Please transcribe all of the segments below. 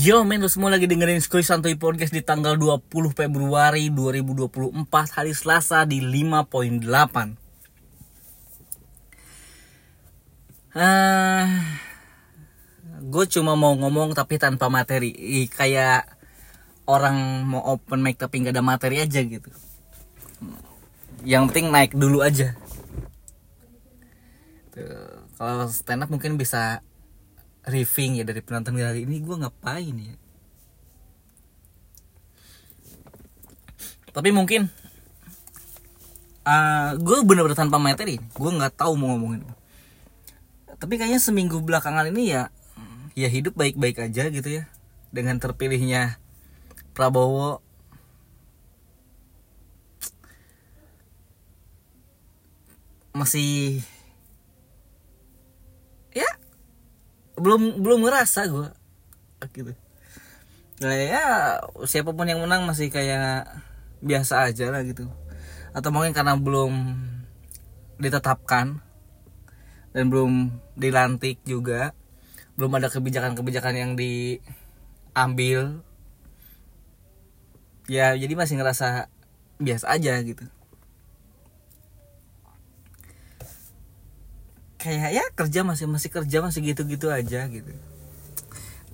Yo men, semua lagi dengerin Skoy Santuy Podcast di tanggal 20 Februari 2024 Hari Selasa di 5.8 uh, Gue cuma mau ngomong tapi tanpa materi. Ih, Kayak orang mau open mic tapi nggak ada materi aja gitu. Yang penting naik dulu aja. Kalau stand up mungkin bisa riffing ya dari penonton kali ini gue ngapain ya? Tapi mungkin uh, gue bener-bener tanpa materi gue nggak tahu mau ngomongin tapi kayaknya seminggu belakangan ini ya ya hidup baik-baik aja gitu ya. Dengan terpilihnya Prabowo. Masih ya belum belum ngerasa gue gitu. Nah, ya siapa pun yang menang masih kayak biasa aja lah gitu. Atau mungkin karena belum ditetapkan dan belum dilantik juga belum ada kebijakan-kebijakan yang diambil ya jadi masih ngerasa biasa aja gitu kayak ya kerja masih masih kerja masih gitu-gitu aja gitu.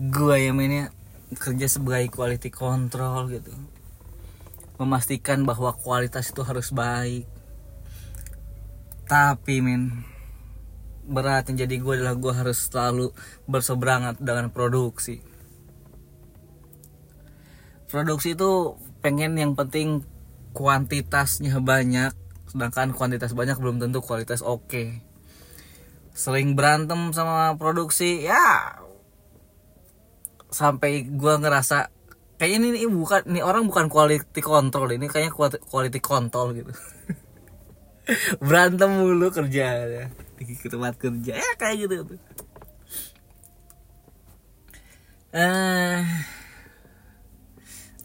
Gue yang mainnya kerja sebagai quality control gitu. Memastikan bahwa kualitas itu harus baik. Tapi men berat yang jadi gue adalah gue harus selalu berseberangan dengan produksi. Produksi itu pengen yang penting kuantitasnya banyak sedangkan kuantitas banyak belum tentu kualitas oke. okay sering berantem sama produksi ya. Sampai gua ngerasa kayaknya ini, ini bukan ini orang bukan quality control ini kayaknya quality control gitu. Berantem mulu kerja ya di tempat kerja ya kayak gitu tuh eh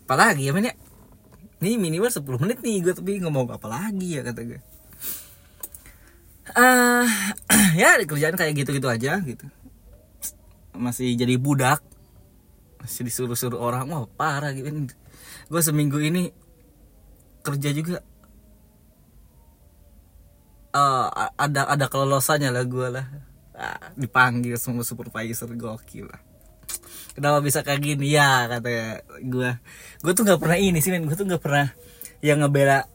apalagi ya men ya? Ini minimal 10 menit nih gue tapi ngomong apa lagi ya kata gue uh, ya kerjaan kayak gitu-gitu aja gitu. Masih jadi budak. Masih disuruh-suruh orang. Wah parah gitu. Gue seminggu ini kerja juga. Uh, ada ada kelolosannya lah gue lah. Uh, dipanggil semua supervisor gokil lah. Kenapa bisa kayak gini? Ya kata gue gue tuh nggak pernah ini sih men. Gue tuh nggak pernah yang ngebela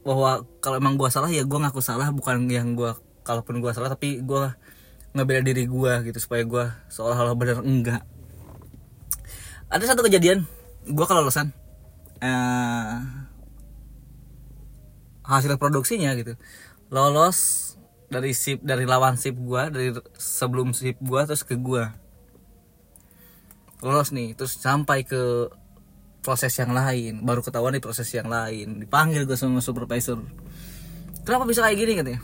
bahwa kalau emang gue salah ya gue ngaku salah. Bukan yang gue kalaupun gue salah tapi gue ngebela diri gue gitu supaya gue seolah-olah benar enggak. Ada satu kejadian gue kelolosan. Uh, hasil produksinya gitu. Lolos dari sip dari lawan sip gue dari sebelum sip gue terus ke gue lolos nih terus sampai ke proses yang lain. Baru ketahuan di proses yang lain. Dipanggil gue sama supervisor. Kenapa bisa kayak gini katanya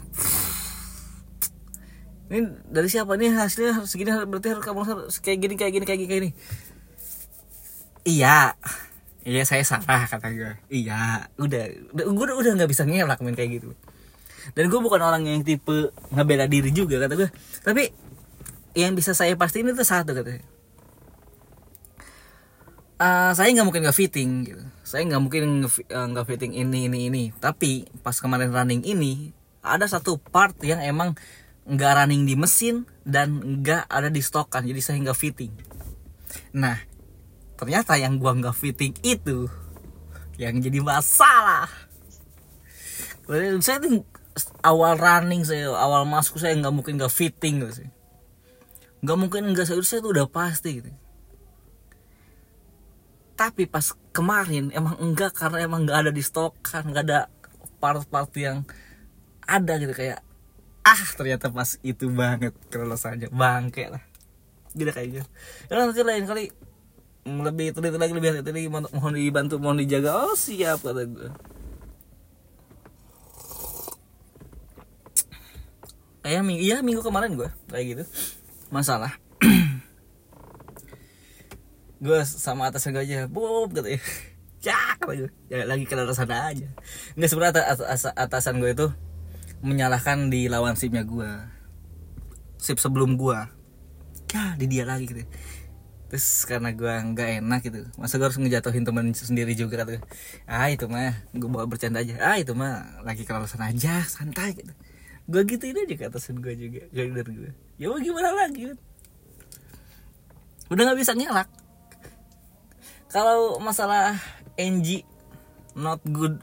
ini dari siapa? Nih hasilnya harus segini berarti harus kamu harus kayak gini kayak gini kayak gini iya. Iya saya salah kata gue iya. Udah udah gue udah nggak bisa ngelak main kayak gitu. Dan gue bukan orang yang tipe ngebela diri juga kata gue tapi yang bisa saya pastiin itu satu katanya uh, saya nggak mungkin nggak fitting gitu. Saya nggak mungkin nggak uh, fitting ini ini ini. Tapi pas kemarin running ini ada satu part yang emang nggak running di mesin dan nggak ada di stokan jadi saya nggak fitting. Nah ternyata yang gua nggak fitting itu yang jadi masalah. Saya tuh awal running saya awal masuk saya nggak mungkin nggak fitting gitu sih? Nggak mungkin nggak saya tuh udah pasti gitu. Tapi pas kemarin emang enggak karena emang nggak ada di stok kan nggak ada part-part yang ada gitu kayak ah ternyata pas itu banget kelolosannya bangke lah. Tidak kayak gitu. Ya nanti lain kali lebih teliti lagi lebih hati-hati mohon dibantu mohon dijaga. Oh siap kata gue kayak minggu iya minggu kemarin gue kayak gitu. Masalah. Gue sama atas gue aja bob katanya ya kata gue ya lagi ke atasan aja. Nggak sebenarnya atas, atasan gue itu menyalahkan di lawan sipnya gue sip sebelum gue ya di dia lagi gitu. Terus karena gue nggak enak gitu masa gue harus ngejatuhin temen sendiri juga gue. ah itu mah gue bawa bercanda aja. Ah itu mah lagi kelolosan aja santai gitu. Gue gituin aja ke atasan gue juga dari gue ya mau gimana lagi? Udah nggak bisa ngelak. Kalau masalah NG not good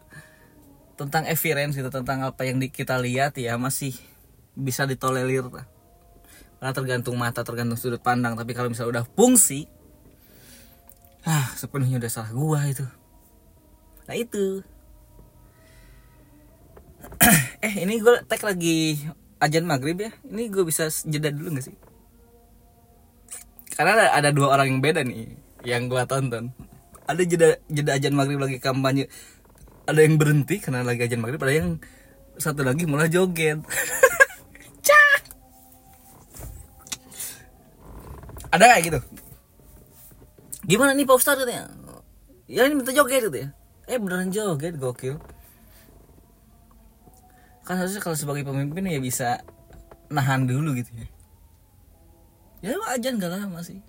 tentang evidence itu tentang apa yang di, kita lihat ya masih bisa ditolerir. Karena tergantung mata tergantung sudut pandang. Tapi kalau misalnya udah fungsi ah sepenuhnya udah salah gua itu. Nah itu. Eh ini gue tag lagi ajan maghrib ya. Ini gue bisa jeda dulu gak sih? Karena ada, ada dua orang yang beda nih yang gue tonton. Ada jeda jeda ajan maghrib lagi kampanye ada yang berhenti karena lagi ajan maghrib ada yang satu lagi mulai joget. Ada kayak gitu. Gimana nih Pak Ustadz katanya? Ya ini minta joget gitu ya eh beneran joget gokil. Kan harusnya kalau sebagai pemimpin ya bisa nahan dulu gitu ya. Ya aja nggak lama sih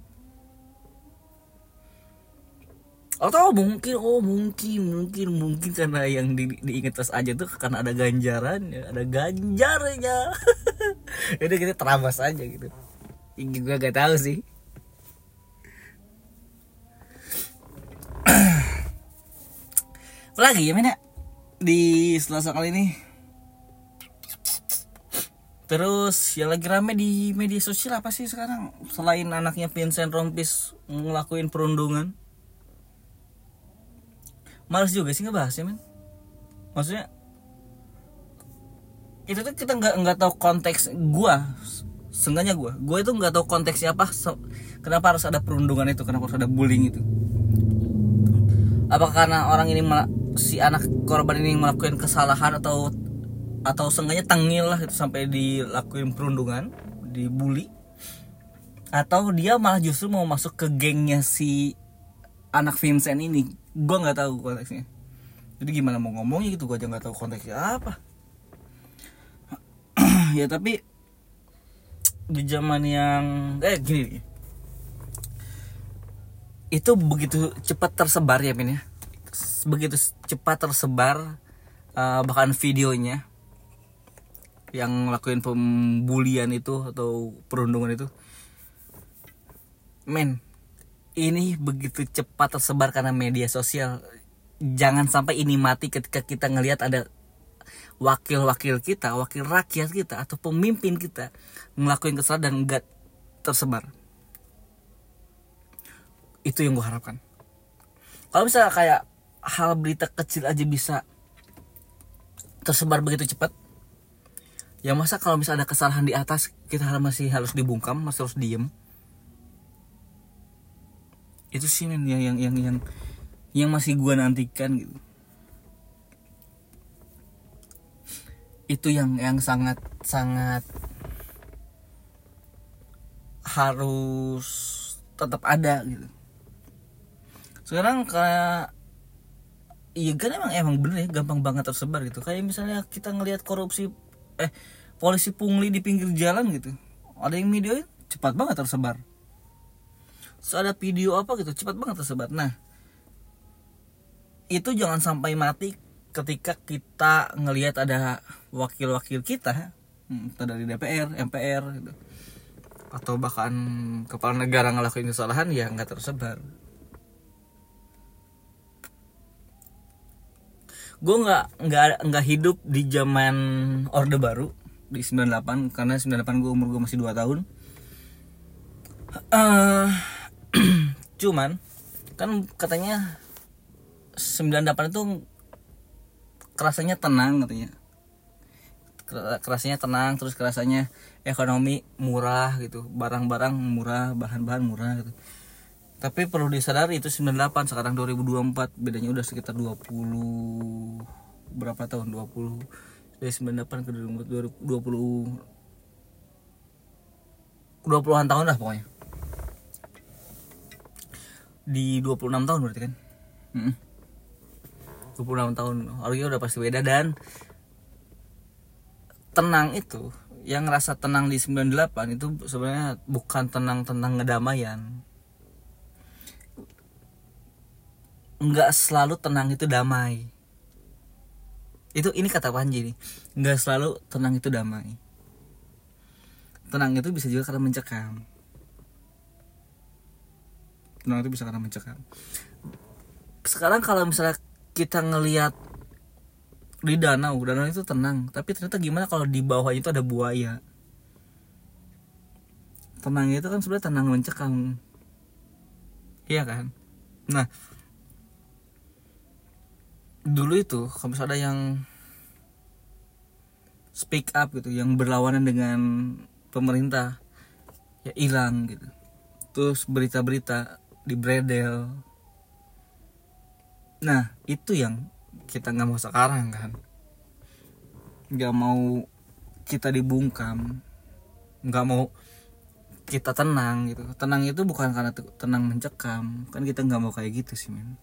atau mungkin oh mungkin mungkin mungkin karena yang di, diingat pas aja tuh karena ada ganjaran ya ada ganjarnya. Jadi kita terabas aja gitu. Ini gue gak tahu sih. Lagi ya mana di selasa kali ini. Terus yang lagi rame di media sosial apa sih sekarang? Selain anaknya Vincent Rompis ngelakuin perundungan males juga sih ngebahas ya men. Maksudnya itu tuh kita nggak nggak tahu konteks gua sengaja gua. Gua itu nggak tahu konteksnya apa so, kenapa harus ada perundungan itu kenapa harus ada bullying itu. Apakah karena orang ini si anak korban ini melakukan kesalahan atau atau sengaja tengil lah itu sampai dilakuin perundungan dibully? Atau dia malah justru mau masuk ke gengnya si anak Vincent ini gue nggak tahu konteksnya. Jadi gimana mau ngomongnya gitu gue aja nggak tahu konteksnya apa. Ya tapi di zaman yang eh gini itu begitu cepat tersebar ya Min ya. Begitu cepat tersebar uh, bahkan videonya yang ngelakuin pembulian itu atau perundungan itu. Men ini begitu cepat tersebar karena media sosial. Jangan sampai ini mati ketika kita ngelihat ada wakil-wakil kita wakil rakyat kita atau pemimpin kita ngelakuin kesalahan dan enggak tersebar. Itu yang gue harapkan. Kalau misalnya kayak hal berita kecil aja bisa tersebar begitu cepat ya masa kalau misalnya ada kesalahan di atas kita masih harus dibungkam masih harus diem itu sih men yang yang yang yang, yang masih gue nantikan gitu. Itu yang yang sangat sangat harus tetap ada gitu. Sekarang kayak iya kan emang emang bener ya gampang banget tersebar gitu. Kayak misalnya kita ngelihat korupsi eh polisi pungli di pinggir jalan gitu. Ada yang video cepat banget tersebar so ada video apa gitu cepat banget tersebar nah itu jangan sampai mati ketika kita ngelihat ada wakil-wakil kita hmm, entah dari DPR, MPR gitu atau bahkan kepala negara ngelakuin kesalahan ya nggak tersebar. Gue nggak nggak nggak hidup di zaman orde baru di 98 karena 98 gue umur gue masih 2 tahun. Uh, cuman kan katanya 98 itu kerasanya tenang katanya. Kerasanya tenang terus kerasanya ekonomi murah gitu. Barang-barang murah bahan-bahan murah gitu. Tapi perlu disadari itu 98 sekarang 2024 bedanya udah sekitar 20 berapa tahun? 20 dari 98 ke 2020 20-an tahun lah pokoknya di 26 tahun berarti kan? Mm 26 tahun. Harusnya udah pasti beda. Dan tenang itu yang ngerasa tenang di 98 itu sebenarnya bukan tenang tentang ngedamaian nggak selalu tenang itu damai. Itu ini kata Panji nih. Nggak selalu tenang itu damai. Tenang itu bisa juga karena mencekam tenang itu bisa karena mencekam. Sekarang kalau misalnya kita ngelihat di danau danau itu tenang. Tapi ternyata gimana kalau di bawah itu ada buaya? Tenang itu kan sebenarnya tenang mencekam. Iya kan? Nah dulu itu kalau misalnya ada yang speak up gitu yang berlawanan dengan pemerintah ya hilang gitu. Terus berita-berita di bredel. Nah itu yang kita nggak mau sekarang kan? Nggak mau kita dibungkam. Nggak mau kita tenang gitu. Tenang itu bukan karena tenang mencekam. Kan kita nggak mau kayak gitu sih men.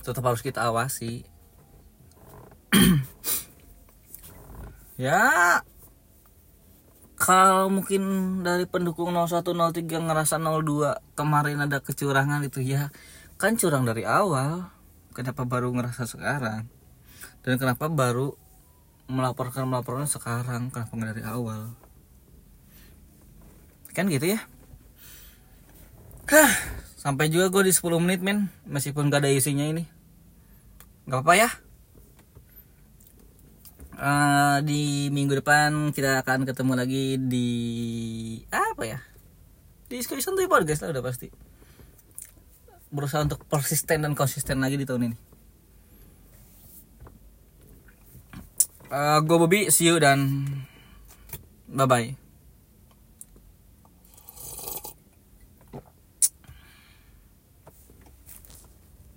Tetap harus kita awasi. Ya kalau mungkin dari pendukung 0103 ngerasa 02 kemarin ada kecurangan itu ya kan curang dari awal. Kenapa baru ngerasa sekarang? Dan kenapa baru melaporkan melaporkan sekarang? Kenapa nggak dari awal? Kan gitu ya. Hah, sampai juga gue di 10 menit men. Meskipun gak ada isinya ini. Nggak apa-apa ya uh, di minggu depan kita akan ketemu lagi di apa ya? Di diskusi santuy podcast lah udah pasti. Berusaha untuk persisten dan konsisten lagi di tahun ini. Uh, gue Bobby see you dan bye bye